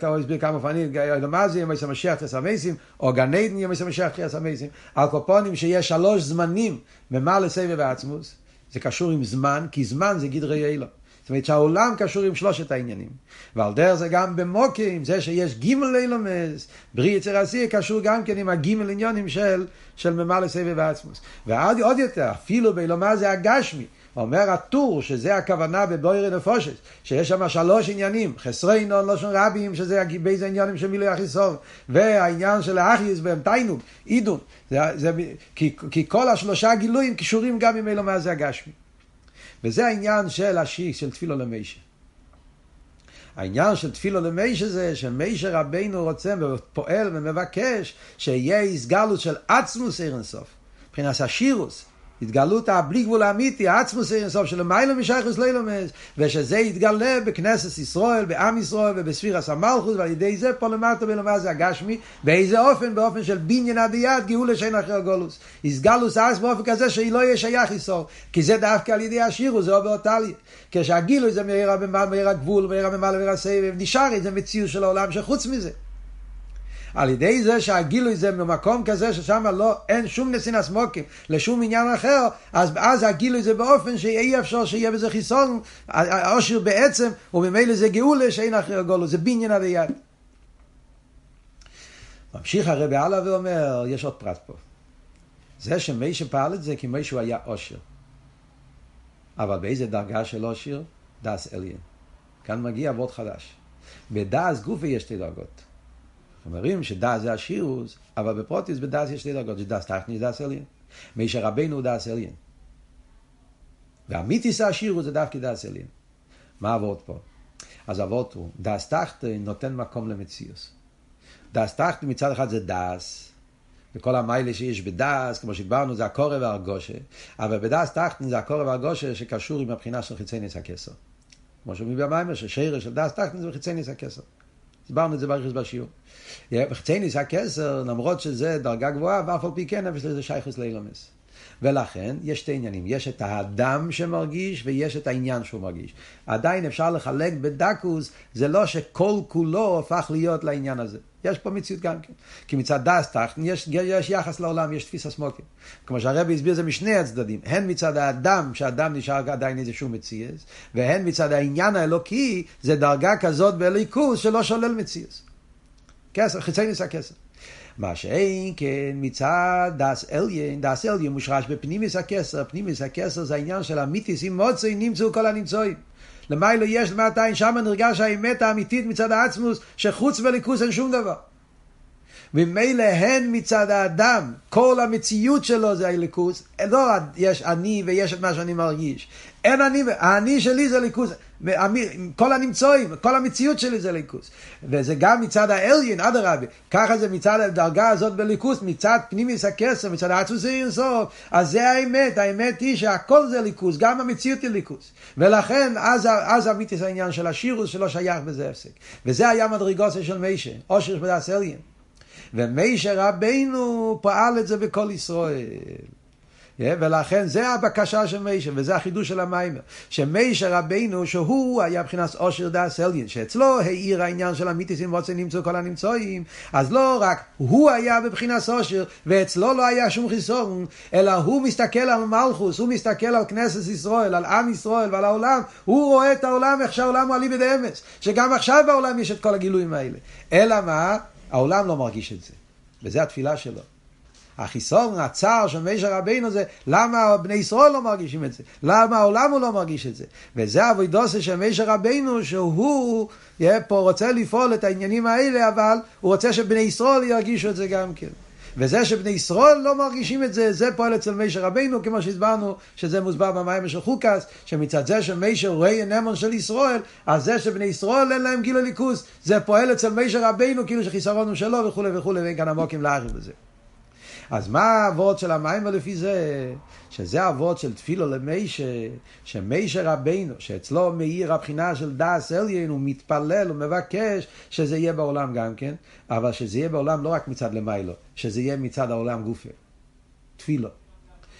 הוא הסביר כמה פעמים, אילו מה זה ימי סמשיח תחייה סמייסים, או גן עדן ימי סמשיח תחייה סמייסים. קופונים שיש שלוש זמנים במה לסבב העצמוס, זה קשור עם זמן, כי זמן זה גדרי אילו. זאת אומרת שהעולם קשור עם שלושת העניינים. ועל דרך זה גם במוקים, זה שיש גימל לילומס, בריא יצר עשי, קשור גם כן עם הגימל עניונים של, של ממלא סבב העצמוס. ועוד יותר, אפילו באילומה זה הגשמי. אומר הטור, שזה הכוונה בבוירי נפושת, שיש שם שלוש עניינים, חסרי נון לושן רבים, שזה באיזה עניינים של מילוי החיסון, והעניין של האחיס בהם תיינוג, עידון, זה, זה, כי, כי כל השלושה גילויים קשורים גם עם אלו מה זה הגשמי. וזה העניין של השיק, של תפילו למישה. העניין של תפילו למישה זה שמיישה רבינו רוצה ופועל ומבקש שיהיה הסגלות של עצמוס אירנסוף, מבחינת השירוס, התגלות הבלי גבול האמיתי, העצמוס אין סוף של מיילו משייכוס לילומס, ושזה יתגלה בכנסת ישראל, בעם ישראל ובספירס המלכוס, ועל ידי זה פה למטה בלמה זה הגשמי, באיזה אופן? באופן של בניין הביד, גאולה שאין אחר גולוס. יסגלוס אז באופן כזה שהיא לא יהיה שייך איסור, כי זה דווקא על ידי השירו, זה עובר טליה. כשהגילוי זה מהיר הגבול, מהיר הממלא, מהיר הסבב, נשאר איזה מציאות של העולם שחוץ מזה. על ידי זה שהגילוי זה במקום כזה ששם לא, אין שום נסינס מוקים לשום עניין אחר, אז אז הגילוי זה באופן שאי אפשר שיהיה בזה חיסון, העושר בעצם, וממילא זה גאולה שאין אחר גולו, זה בניין עד היד. ממשיך הרבי הלאה ואומר, יש עוד פרט פה. זה שמי שפעל את זה כי מישהו היה עושר. אבל באיזה דרגה של עושר? דס אליין. כאן מגיע אבות חדש. בדס גופי יש שתי דרגות. אומרים שדס זה השירוס, אבל בפרוטיס בדס יש שתי דרגות, שדס טכני דס אליין. מישר רבנו הוא דס אליין. והמיתיס השירוס זה דווקא דס אליין. מה אבות פה? אז אבות הוא, דס תחתן נותן מקום למציאוס. דס תחתן מצד אחד זה דס, וכל המיילה שיש בדס, כמו שדיברנו, זה הקורא והרגושה, אבל בדס תחתן זה הקורא והרגושה שקשור עם הבחינה של חיצי ניס הכסר. כמו שאומרים במיימר, ששירה של דס תחתן זה בחיצי ניס הכסר. דיברנו את זה ברכס בשיעור. בחיצי ניס הכסר, למרות שזה דרגה גבוהה, ואף על פי כן, אבל זה שייכוס לאילומס. ולכן יש שתי עניינים, יש את האדם שמרגיש ויש את העניין שהוא מרגיש. עדיין אפשר לחלק בדקוס, זה לא שכל כולו הפך להיות לעניין הזה. יש פה מציאות גם כן. כי מצד דס תחתן יש, יש יחס לעולם, יש תפיסה סמוקים. כמו שהרבי הסביר זה משני הצדדים. הן מצד האדם, שהאדם נשאר עדיין איזשהו מציאס, והן מצד העניין האלוקי, זה דרגה כזאת באליקוס שלא שולל מציאס. כסר, חיצי ניסה כסר. מה שאין כן מצד דס אליין, דס אליין מושרש בפנימיס הכסר, פנימיס הכסר זה העניין של המיתיס, אם מוצאי נמצאו כל הנמצואים. למיילו יש למטה, שם נרגש האמת האמיתית מצד העצמוס, שחוץ וליכוס אין שום דבר. ממילא הן מצד האדם, כל המציאות שלו זה הליכוס, לא יש אני ויש את מה שאני מרגיש. אין אני, האני שלי זה ליכוס, כל הנמצואים, כל המציאות שלי זה ליכוס. וזה גם מצד האליין, אדרבה, ככה זה מצד הדרגה הזאת בליכוס, מצד פנימיס הכסר, מצד העצוס אינסוף, אז זה האמת, האמת היא שהכל זה ליכוס, גם המציאות היא ליכוס. ולכן, אז, אז אמיתיס העניין של השירוס שלא שייך בזה הפסק. וזה היה מדרגוסה של מיישה, אושר שבדס אליין. ומיישה רבינו פעל את זה בכל ישראל. ולכן זה הבקשה של מיישה, וזה החידוש של המיימר. שמיישה רבינו, שהוא היה מבחינת אושר דאס אליין, שאצלו העיר העניין של המיתיסים ועוצה נמצאו כל הנמצואים, אז לא רק הוא היה בבחינת אושר, ואצלו לא היה שום חיסון, אלא הוא מסתכל על מלכוס, הוא מסתכל על כנסת ישראל, על עם ישראל ועל העולם, הוא רואה את העולם איך שהעולם הוא אליבא דאמץ, שגם עכשיו בעולם יש את כל הגילויים האלה. אלא מה? העולם לא מרגיש את זה. וזה התפילה שלו. החיסון, הצער של מישר רבינו זה למה בני ישראל לא מרגישים את זה, למה העולם הוא לא מרגיש את זה. וזה אבוידוסה של מישר רבינו שהוא פה רוצה לפעול את העניינים האלה, אבל הוא רוצה שבני ישראל ירגישו את זה גם כן. וזה שבני ישראל לא מרגישים את זה, זה פועל אצל מישר רבינו, כמו שהסברנו, שזה מוסבר במים של חוקס, שמצד זה שמישר רואה נמון של ישראל, אז זה שבני ישראל אין להם גיל הליכוס, זה פועל אצל מישר רבינו, כאילו שחיסרון הוא שלו וכולי וכולי, ואין כאן עמוקים להעריך בזה. אז מה האבות של המים לפי זה? שזה האבות של תפילו למיישה, שמיישה רבינו, שאצלו מאיר הבחינה של דאס אליין, הוא מתפלל, הוא מבקש שזה יהיה בעולם גם כן, אבל שזה יהיה בעולם לא רק מצד למיילו, שזה יהיה מצד העולם גופה. תפילו.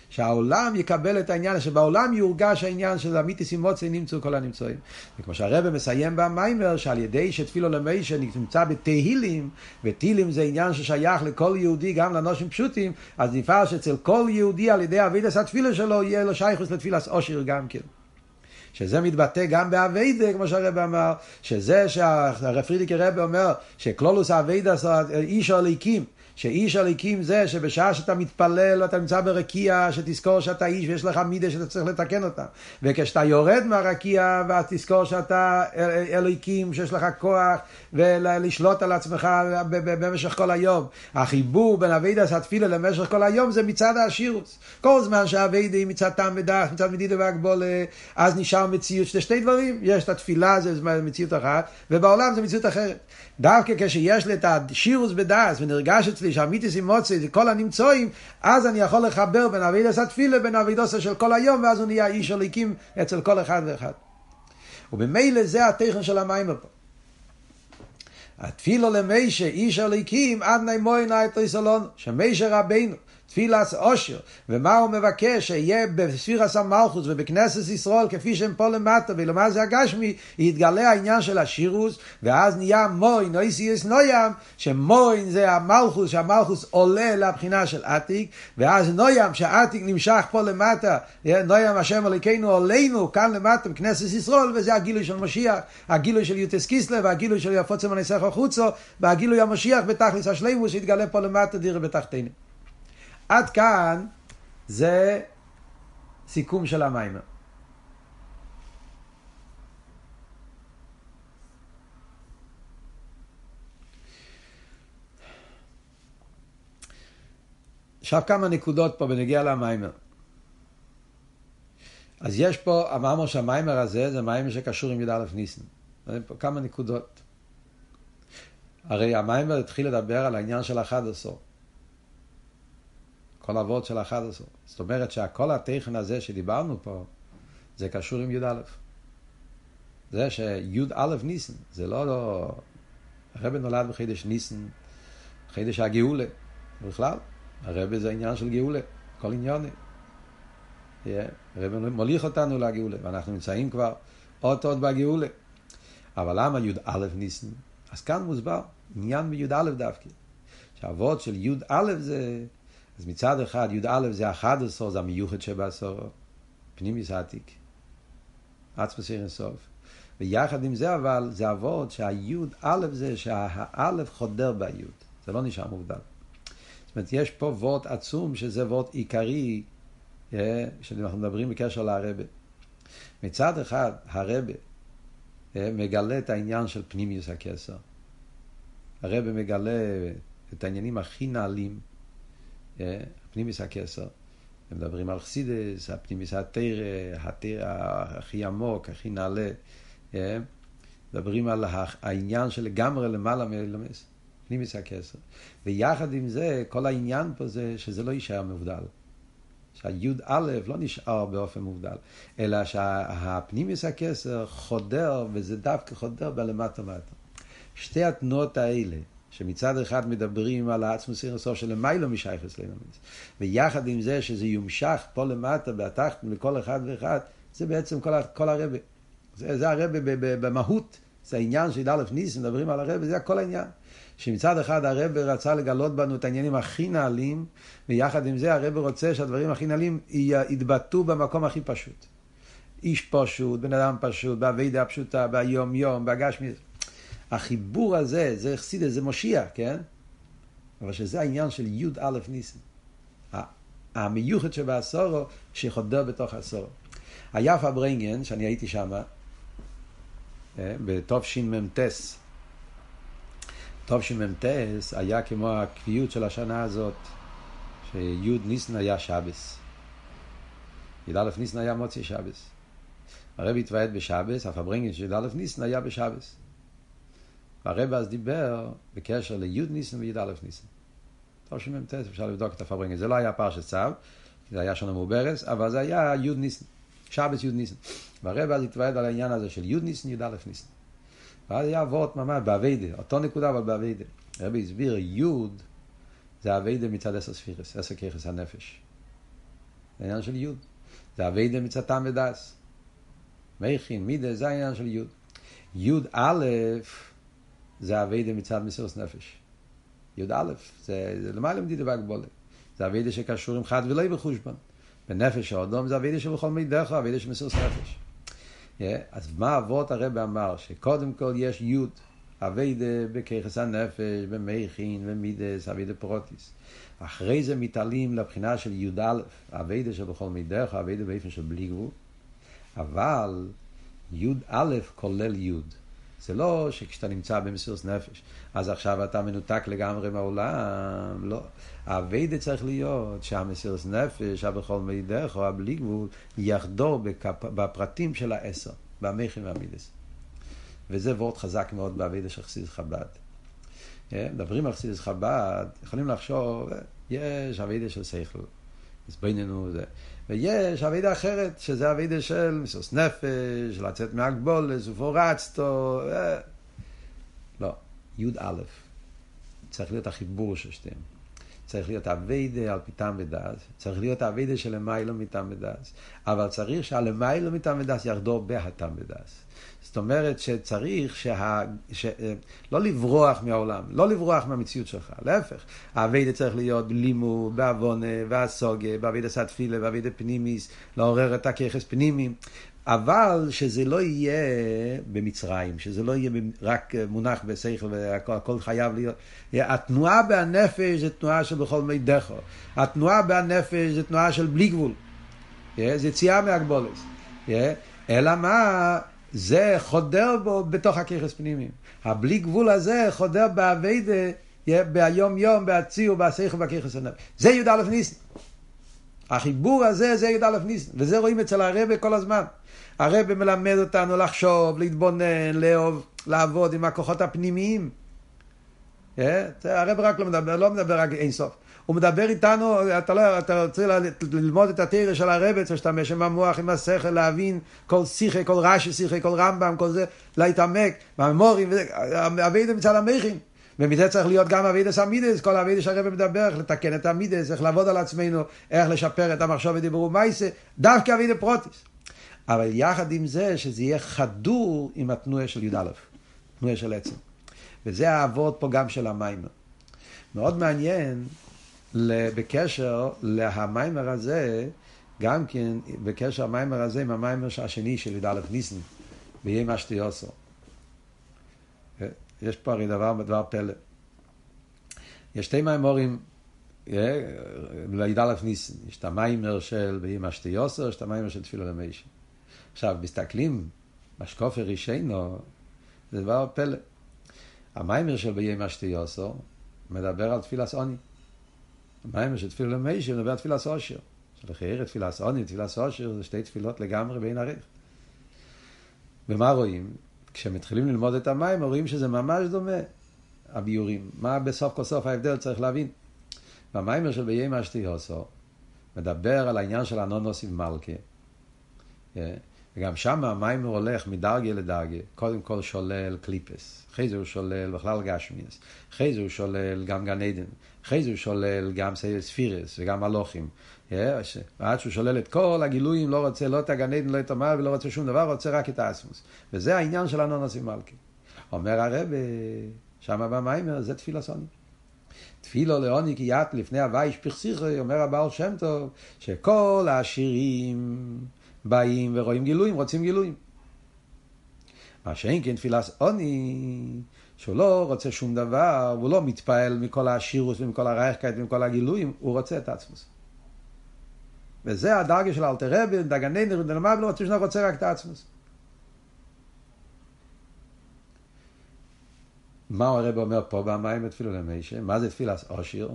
שהעולם יקבל את העניין, שבעולם יורגש העניין של המיתיס אימוצי נמצאו כל הנמצאים. וכמו שהרבא מסיים במיימר, שעל ידי שתפילו למישה נמצא בתהילים, ותהילים זה עניין ששייך לכל יהודי, גם לאנושים פשוטים, אז נפעל שאצל כל יהודי על ידי אבידס התפילה שלו, יהיה לו שייכוס לתפילס עושר גם כן. שזה מתבטא גם באביידה, כמו שהרבא אמר, שזה שהרב פרידיקי רבא אומר, שכלולוס אביידה איש הליקים, שאיש הליקים זה שבשעה שאתה מתפלל ואתה נמצא ברקיע, שתזכור שאתה איש ויש לך מידה שאתה צריך לתקן אותה. וכשאתה יורד מהרקיע ותזכור שאתה אליקים, שיש לך כוח ולשלוט על עצמך במשך כל היום. החיבור בין אבידס התפילה למשך כל היום זה מצד השירוס. כל זמן שהאבידה היא מצד טעם ודח, מצד מדידה והגבולה, אז נשאר מציאות, שזה שתי דברים. יש את התפילה, זה מציאות אחת, ובעולם זה מציאות אחרת. דווקא כשיש לי את השירוס בדס ונרגש אצלי שהמיתיס עם מוצא זה כל הנמצואים, אז אני יכול לחבר בין אבידס התפילה לבין אבידוסה של כל היום, ואז הוא נהיה איש הליקים אצל כל אחד ואחד. ובמילא זה התכן של המים פה. התפילו למיישה איש הליקים עד נאמוי נאי תריסלון, שמיישה רבינו תפילס אושר, ומה הוא מבקש? שיהיה בספירס המלכוס ובכנסת ישראל כפי שהם פה למטה, ולמה זה הגשמי, יתגלה העניין של השירוס, ואז נהיה מוין, נויסיוס נוים, שמוין זה המלכוס, שהמלכוס עולה לבחינה של עתיק, ואז נוים, שעתיק נמשך פה למטה, נוים השם אלוקינו עלינו כאן למטה בכנסת ישראל, וזה הגילוי של משיח, הגילוי של יוטס קיסלר, והגילוי של יפוצה מנסך החוצו, והגילוי המשיח בתכלס השלימוס, שיתגלה פה למטה דירה בתחתינו. עד כאן זה סיכום של המיימר. עכשיו כמה נקודות פה בנגיע למיימר. אז יש פה, אמרנו שהמיימר הזה זה מיימר שקשור עם י"א ניסן. כמה נקודות. הרי המיימר התחיל לדבר על העניין של אחד עשור. כל אבות של אחד עשור. זאת אומרת שהכל התכן הזה שדיברנו פה, זה קשור עם י"א. זה שי"א ניסן, זה לא, לא... הרב נולד בחידש ניסן, חידש הגאולה, בכלל. הרב זה עניין של גאולה, כל עניוני. Yeah, הרב מוליך אותנו לגאולה, ואנחנו נמצאים כבר עוד בגאולה. אבל למה י"א ניסן? אז כאן מוסבר, עניין בי"א דווקא. שהאבות של י"א זה, אז מצד אחד י"א זה 11, זה המיוחד שבעשור, פנימיס העתיק. עצמוס עיר אינסוף. ויחד עם זה אבל, זה אבות שהיוד א' זה שהאלף חודר ביוד. זה לא נשאר מובדל. זאת אומרת, יש פה וורט עצום שזה וורט עיקרי, אה, שאנחנו מדברים בקשר להרבה. מצד אחד, הרבה אה, מגלה את העניין של פנימיוס הקסר. הרבה מגלה את העניינים הכי נעלים, אה, פנימיוס הקסר. הם מדברים על חסידס, הפנימיס התרא, התרא הכי עמוק, הכי נעלה. מדברים על העניין שלגמרי למעלה מלמס, פנימיס הכסר. ויחד עם זה, כל העניין פה זה שזה לא יישאר מבודל. שהיוד א' לא נשאר באופן מובדל, אלא שהפנימיס הכסר חודר, וזה דווקא חודר בלמטה מטה. שתי התנועות האלה, שמצד אחד מדברים על העצמוס הסוף של למיילו משייכס ללמס, ויחד עם זה שזה יומשך פה למטה, בהתחתן לכל אחד ואחד, זה בעצם כל, כל הרבי. זה, זה הרבה במהות, זה העניין של א' ניסים, מדברים על הרבה, זה הכל העניין. שמצד אחד הרבה רצה לגלות בנו את העניינים הכי נעלים, ויחד עם זה הרבה רוצה שהדברים הכי נעלים יתבטאו במקום הכי פשוט. איש פשוט, בן אדם פשוט, באבידה הפשוטה, ביום יום, בהגשמי. החיבור הזה, זה חסידה, זה מושיע, כן? אבל שזה העניין של י"א ניסים. המיוחד שבעשורו, שחודר בתוך עשורו. היפה ברנגן, שאני הייתי שם, בתשמ"ט. תשמ"ט היה כמו הקביעות של השנה הזאת, שי' ניסן היה שבס. י"א ניסן היה מוציא שבס. הרב התוועד בשבס, אף הברינגן של י"א ניסן היה בשבס. והרבי אז דיבר בקשר לי' ניסן וי"א ניסן. תשמ"ט, אפשר לבדוק את הפארברענגען. זה לא היה פרשת צו, זה היה שנה מעוברת, אבל זה היה י' ניסן. שבת י' ניסן. והרבי אז התוועד על העניין הזה של י' ניסן, י"א ניסן. ואז היה ווארט ממש בעבודה, אותו נקודה אבל בעבודה. הרבי הסביר, י' זה עבודה מצד עשר ספירות, עשר כוחות הנפש. זה העניין של י'. זה עבודה מצד טעם ודעת. מכין, מידה, זה העניין של י'. י' א' זה אביידה מצד מסירות נפש. י' א', זה, זה למעלה מדידה בהגבולת. זה אביידה שקשור עם חד ולא בחושבן. בנפש האדום זה אבידה שבכל מידך, אבידה של מסירות נפש. אז מה אבות הרב אמר? שקודם כל יש יוד, אבידה בככס הנפש, במכין, במידס, אבידה פרוטיס. אחרי זה מתעלים לבחינה של י"א, אבידה שבכל מידך, אבידה באופן של בלי גבול. אבל י"א כולל יוד. זה לא שכשאתה נמצא במסירות נפש, אז עכשיו אתה מנותק לגמרי מהעולם, לא. האביידה צריך להיות שהמסירות נפש, הבכל מידך או הבלי גבול, יחדור בכפ... בפרטים של העשר, במכין והמידס. וזה וורד חזק מאוד באביידה של חסידס חב"ד. אה, מדברים על חסידס חב"ד, יכולים לחשוב, אה, יש אביידה של שכל, אז בינינו זה. ויש אבידה אחרת, שזה אבידה של מסירות נפש, לצאת מהגבול, סופו רצתו. אה. לא, י"א. צריך להיות החיבור של שתיהם. צריך להיות אביידה על פיתם ודס, צריך להיות אביידה של למיילו מטעם ודס, אבל צריך שהלמיילו מטעם ודס יחדור בהטעם ודס. זאת אומרת שצריך שה... ש... לא לברוח מהעולם, לא לברוח מהמציאות שלך, להפך. האביידה צריך להיות לימו, בעוונה, והסוגה, באביידה סתפילה, באביידה פנימיס, לעורר את הככס פנימי. אבל שזה לא יהיה במצרים, שזה לא יהיה רק מונח בשכל והכל חייב להיות. התנועה בנפש זה תנועה של בכל מידךו. התנועה בנפש זה תנועה של בלי גבול. זה יציאה מהגבולס. אלא מה? זה חודר בו בתוך הככס פנימיים. הבלי גבול הזה חודר באביידה ביום יום, בהציעו, בהסייכו, בכיכוס הנפש. זה י"א ניסן. החיבור הזה זה י"א ניסן, וזה רואים אצל הרבה כל הזמן. הרבה מלמד אותנו לחשוב, להתבונן, לאהוב, לעבוד עם הכוחות הפנימיים. אה? הרב רק לא מדבר, לא מדבר רק אינסוף. הוא מדבר איתנו, אתה, לא, אתה רוצה ללמוד את התורה של הרבי, צריך להשתמש עם המוח, עם השכל, להבין כל שיחה, כל רש"י שיחה, כל רמב"ם, כל זה, להתעמק, והמאמרים, עבודה מצד המוחין. ומזה צריך להיות גם עבודת המידות, כל עבודת שהרבי מדבר, איך לתקן את המידות, איך לעבוד על עצמנו, איך לשפר את המחשבה ודיבור ומעשה, דווקא עבודה פרטית. אבל יחד עם זה, שזה יהיה חדור עם התנועה של י"א, תנועה של עצם. וזה העבודה פה גם של המאמר. מאוד מעניין בקשר להמיימר הזה, גם כן בקשר המיימר הזה עם המיימר השני של י"א ניסן, ויהיה מה שתיוסו. יש פה הרי דבר, דבר פלא. יש שתי מיימורים לי"א ניסן, יש את המיימר של ויהיה מה שתיוסו, יש את המיימר של תפילה למיישה. עכשיו, מסתכלים, משקופי רישיינו, זה דבר פלא. המיימר של ויהיה מה שתיוסו מדבר על תפילת עוני. המיימר של תפילה למיישה מדבר על תפילת עושר. שלחייר תפילת עוני, תפילת עושר זה שתי תפילות לגמרי בין ערך. ומה רואים? כשמתחילים ללמוד את המים, רואים שזה ממש דומה, הביורים. מה בסוף כל סוף ההבדל צריך להבין. והמיימר של ביי משתי עושו מדבר על העניין של הנונוס עם מלכה. אה, וגם שם המיימר הולך מדרגה לדרגה, קודם כל שולל קליפס, אחרי זה הוא שולל בכלל גשמיאס, אחרי זה הוא שולל גם גן עדן, אחרי זה הוא שולל גם ספירס וגם מלוכים. ועד שהוא שולל את כל הגילויים, לא רוצה לא את הגן עדן, לא את המעל ולא רוצה שום דבר, רוצה רק את האסמוס. וזה העניין של הנונוס עם מלכה. אומר הרב, שם במיימר, זה תפילה סוני. תפילו לעוני כי ית לפני הוויש פרסיכי, אומר הבעל שם טוב, שכל העשירים באים ורואים גילויים, רוצים גילויים. מה שאין כן תפילת עוני, שהוא לא רוצה שום דבר, הוא לא מתפעל מכל העשירוס ומכל הרייכקייט ומכל הגילויים, הוא רוצה את עצמוס. וזה הדרגה של אלתר רבי, דגני נר ודלמד, לא רוצה שהוא רוצה רק את עצמוס. מה הרב אומר פה במים בתפילו למישה? מה זה תפילת עושיר?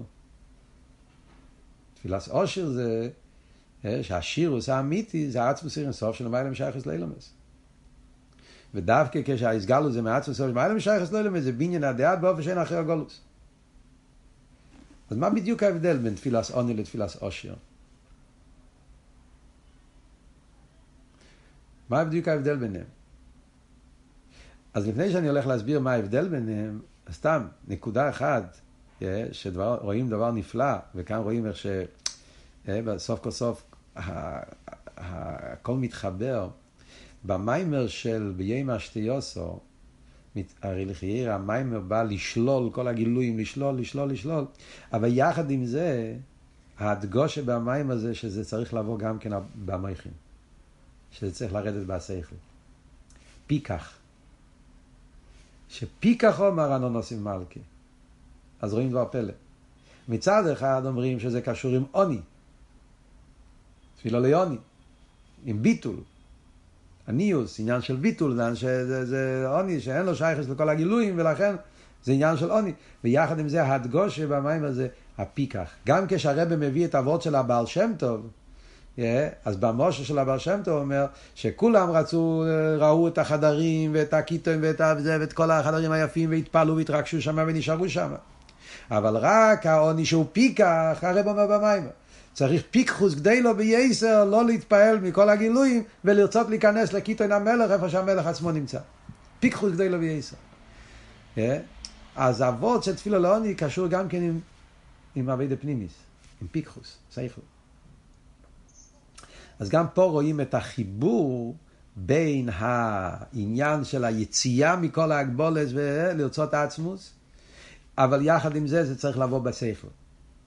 תפילת עושיר זה שהשירוס האמיתי זה עצמוס אינסוף של מיילה משייכס לאילומס. ודווקא כשהאיסגלו זה מעצמוס עיר של מיילה משייכס לאילומס זה בניין הדעת באופן שאין אחר הגולוס. אז מה בדיוק ההבדל בין תפילת עוני לתפילת עושיר? מה בדיוק ההבדל ביניהם? אז לפני שאני הולך להסביר מה ההבדל ביניהם, סתם, נקודה אחת, שרואים דבר נפלא, וכאן רואים איך שבסוף כל סוף הכל מתחבר. במיימר של ביימה שתיוסו, הרי לחייר המיימר בא לשלול כל הגילויים, לשלול, לשלול, לשלול, אבל יחד עם זה, ההדגושה במיימר זה שזה צריך לבוא גם כן במייכים. שזה צריך לרדת בהשכל. פיקח. שפיקח אומר אנונוסים מלכי. אז רואים דבר פלא. מצד אחד אומרים שזה קשור עם עוני. תפילה ליוני. עם ביטול. הניוס, עניין של ביטול, זה, זה, זה עוני שאין לו שייכס לכל הגילויים, ולכן זה עניין של עוני. ויחד עם זה הדגושה במים הזה, הפיקח. גם כשהרבא מביא את אבות של הבעל שם טוב, אז במשה של הבעל שם טוב אומר שכולם רצו, ראו את החדרים ואת הקיטוים ואת, זה, ואת כל החדרים היפים והתפעלו והתרגשו שם ונשארו שם. אבל רק העוני שהוא פיקח, הרב אומר במים. צריך פיקחוס כדי לו בייסר לא להתפעל מכל הגילויים ולרצות להיכנס לקיטוין המלך איפה שהמלך עצמו נמצא. פיקחוס כדי לו בייסר. אז אבות של תפילה לעוני קשור גם כן עם, עם אבי דפנימיס, עם פיקחוס, סייכלו. אז גם פה רואים את החיבור בין העניין של היציאה מכל ההגבולת ולרצות עצמוס, אבל יחד עם זה זה צריך לבוא בשכל.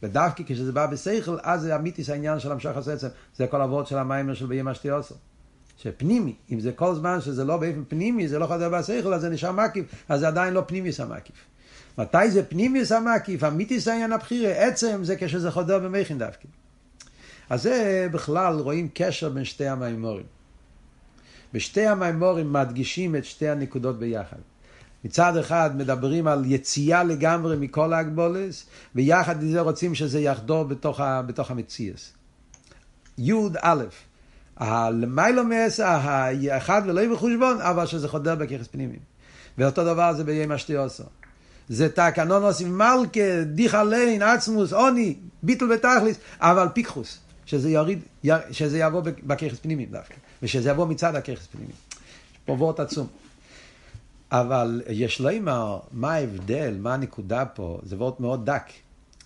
ודווקא כשזה בא בשכל, אז זה אמיתיס העניין של המשך הסצם. זה כל אבות של המיימר של בימה שתיוסו. שפנימי, אם זה כל זמן שזה לא באופן פנימי, זה לא חוזר בשכל, אז זה נשאר מקיף, אז זה עדיין לא פנימיס המקיף. מתי זה פנימיס המקיף? אמיתיס העניין הבחירה, עצם זה כשזה חודר במכין דווקא. אז זה בכלל רואים קשר בין שתי המימורים. בשתי המימורים מדגישים את שתי הנקודות ביחד. מצד אחד מדברים על יציאה לגמרי מכל ההגבולס, ויחד עם זה רוצים שזה יחדור בתוך, ה, בתוך המציאס. יוד א', הלמיילו מעשר, האחד ולא יהיה בחושבון, אבל שזה חודר בככס פנימיים. ואותו דבר זה בימי אשתיוסו. זה תקנון עושים מלכה, דיחה לין, עצמוס, עוני, ביטל ותכליס, אבל פיקחוס, שזה יוריד, שזה יבוא בככס פנימיים דווקא, ושזה יבוא מצד הככס פנימיים. יש פה וורט עצום. אבל יש לומר, מה ההבדל, מה הנקודה פה, זה וורט מאוד דק.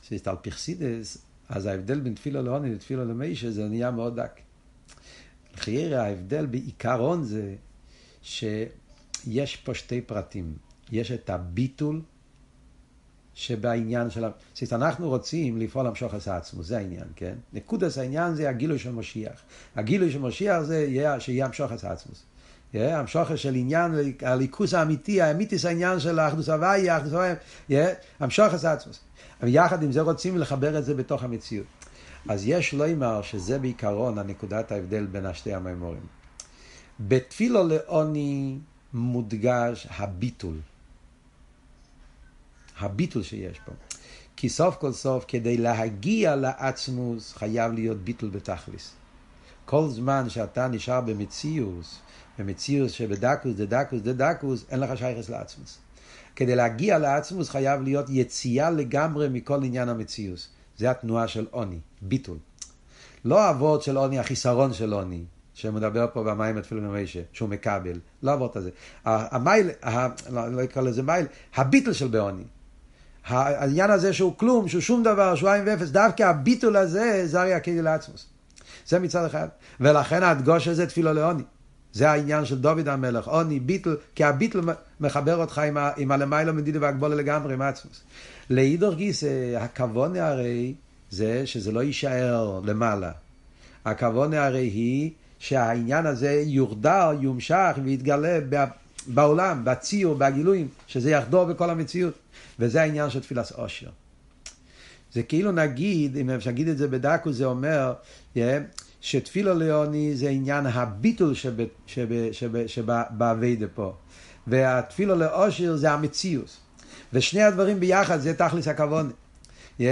שיש על פרסידס, אז ההבדל בין תפילה לעוני לתפילה למישה זה נהיה מאוד דק. חיירה, ההבדל בעיקרון זה שיש פה שתי פרטים. יש את הביטול שבעניין של... זאת אנחנו רוצים לפעול למשוך את עצמו, זה העניין, כן? נקודס העניין זה הגילוי של משיח. הגילוי של משיח זה יהיה, שיהיה המשוך את עצמו. המשוך של עניין, הליכוס האמיתי, האמיתיס העניין של האחדוס הוואי, האחדוס הוואי, המשוך את עצמו. ויחד עם זה רוצים לחבר את זה בתוך המציאות. אז יש לומר שזה בעיקרון הנקודת ההבדל בין השתי המימורים. בתפילו לעוני מודגש הביטול. הביטול שיש פה. כי סוף כל סוף, כדי להגיע לעצמוס, חייב להיות ביטול בתכליס. כל זמן שאתה נשאר במציאוס, במציאוס שבדקוס, דדקוס, דדקוס, אין לך שייכס לעצמוס. כדי להגיע לעצמוס חייב להיות יציאה לגמרי מכל עניין המציאוס. זה התנועה של עוני, ביטול. לא האבות של עוני, החיסרון של עוני, שמדבר פה במים התפילו ממשה, שהוא מקבל, לא האבות הזה. המייל, לא, לא אקרא לזה מייל, הביטול של בעוני. העניין הזה שהוא כלום, שהוא שום דבר, שהוא עין ואפס, דווקא הביטול הזה, זה הרי הכלי לעצמוס. זה מצד אחד. ולכן הדגוש הזה תפילו לעוני. זה העניין של דוד המלך, עוני, ביטל, כי הביטל מחבר אותך עם, ה, עם הלמיילו מדידי והגבולה לגמרי, עם עצמוס. לאידור גיס, הכוונה הרי זה שזה לא יישאר למעלה. הכוונה הרי היא שהעניין הזה יורדר, יומשך ויתגלה בעולם, בציור, בגילויים, שזה יחדור בכל המציאות. וזה העניין של תפילת עושר. זה כאילו נגיד, אם אפשר להגיד את זה בדקו, זה אומר yeah, שתפילו ליוני זה עניין הביטול שבאביידה פה. והתפילו לאושר זה המציאוס. ושני הדברים ביחד זה תכלס הכוונה. Yeah,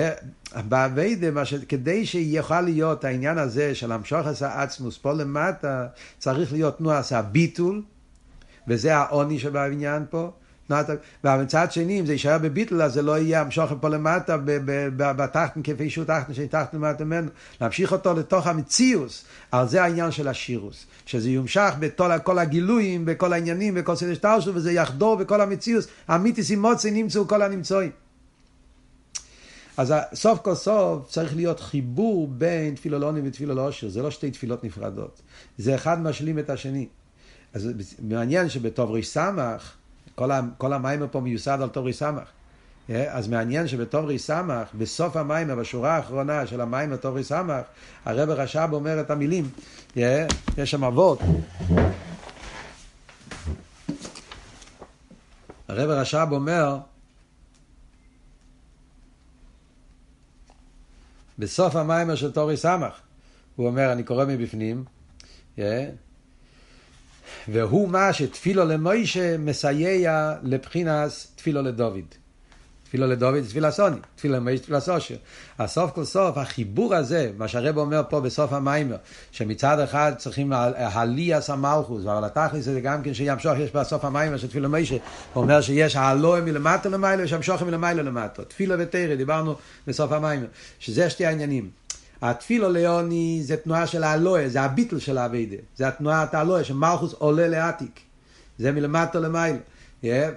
באביידה, ש... כדי שיוכל להיות העניין הזה של המשוך עשה עצמוס פה למטה, צריך להיות תנועה עשה ביטול, וזה העוני שבעניין פה. ומצד שני, אם זה יישאר בביטל, אז זה לא יהיה המשוך פה למטה בתחתן כפי שהוא תחתן שתחתן למטה ממנו. להמשיך אותו לתוך המציאוס, על זה העניין של השירוס. שזה יומשך בכל הגילויים, בכל העניינים, בכל סדר שטרשו, וזה יחדור בכל המציאוס. המיתיס עם מוצי נמצאו כל הנמצואים. אז סוף כל סוף צריך להיות חיבור בין תפילו לעוני ותפילו לעושר. זה לא שתי תפילות נפרדות. זה אחד משלים את השני. אז מעניין שבטוב ריש סמך, כל, ה, כל המיימר פה מיוסד על תורי סמך. Yeah, אז מעניין שבתורי סמך, בסוף המיימר, בשורה האחרונה של המיימר תורי סמך, הרב רש"ב אומר את המילים, yeah, יש שם אבות. הרב רש"ב אומר, בסוף המיימר של תורי סמך, הוא אומר, אני קורא מבפנים, yeah, והוא מה שתפילו למוישה מסייע לבחינס תפילו לדוד. תפילו לדוד זה תפילה סוני, תפילו למוישה תפילה סושר. אז סוף כל סוף החיבור הזה, מה שהרב אומר פה בסוף המיימר, שמצד אחד צריכים הליאס המלכוס, אבל התכלס זה גם כן שימשוך יש בסוף המיימר של תפילו למוישה, הוא אומר שיש הלואה מלמטה למעלה ושימשוך מלמעלה למטה. תפילו ותרא, דיברנו בסוף המיימר, שזה שתי העניינים. התפילו ליוני זה תנועה של האלוה, זה הביטל של האביידה, זה התנועת האלוה, שמלכוס עולה לעתיק, זה מלמטה למעלה.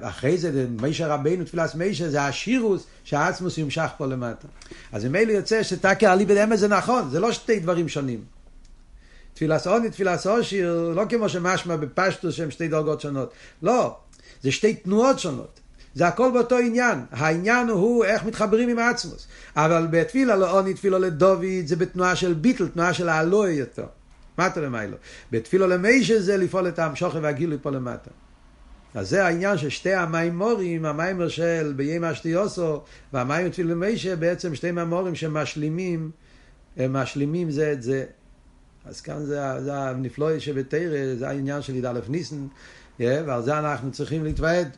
אחרי זה, מישה רבינו, תפילת מישה, זה השירוס שהעצמוס ימשך פה למטה. אז ממילא יוצא שתקי אליבא דאמס זה נכון, זה לא שתי דברים שונים. תפילת עוני, תפילת עושיר, לא כמו שמשמע בפשטוס שהם שתי דרגות שונות. לא, זה שתי תנועות שונות. זה הכל באותו עניין. העניין הוא איך מתחברים עם עצמוס. אבל בתפילה לעוני, תפילה לדוד, זה בתנועה של ביטל, תנועה של האלוהי יותר. מטה למיילו. בתפילה למיישה זה לפעול את המשוכר והגילוי פה למטה. אז זה העניין של שתי המימורים, המיימר של בימי אשתיוסו והמיימר תפילה למיישה, בעצם שתי מימורים שמשלימים, הם משלימים זה את זה. אז כאן זה, זה הנפלא שבתרא, זה העניין של י"א ניסן, ועל זה אנחנו צריכים להתוועד.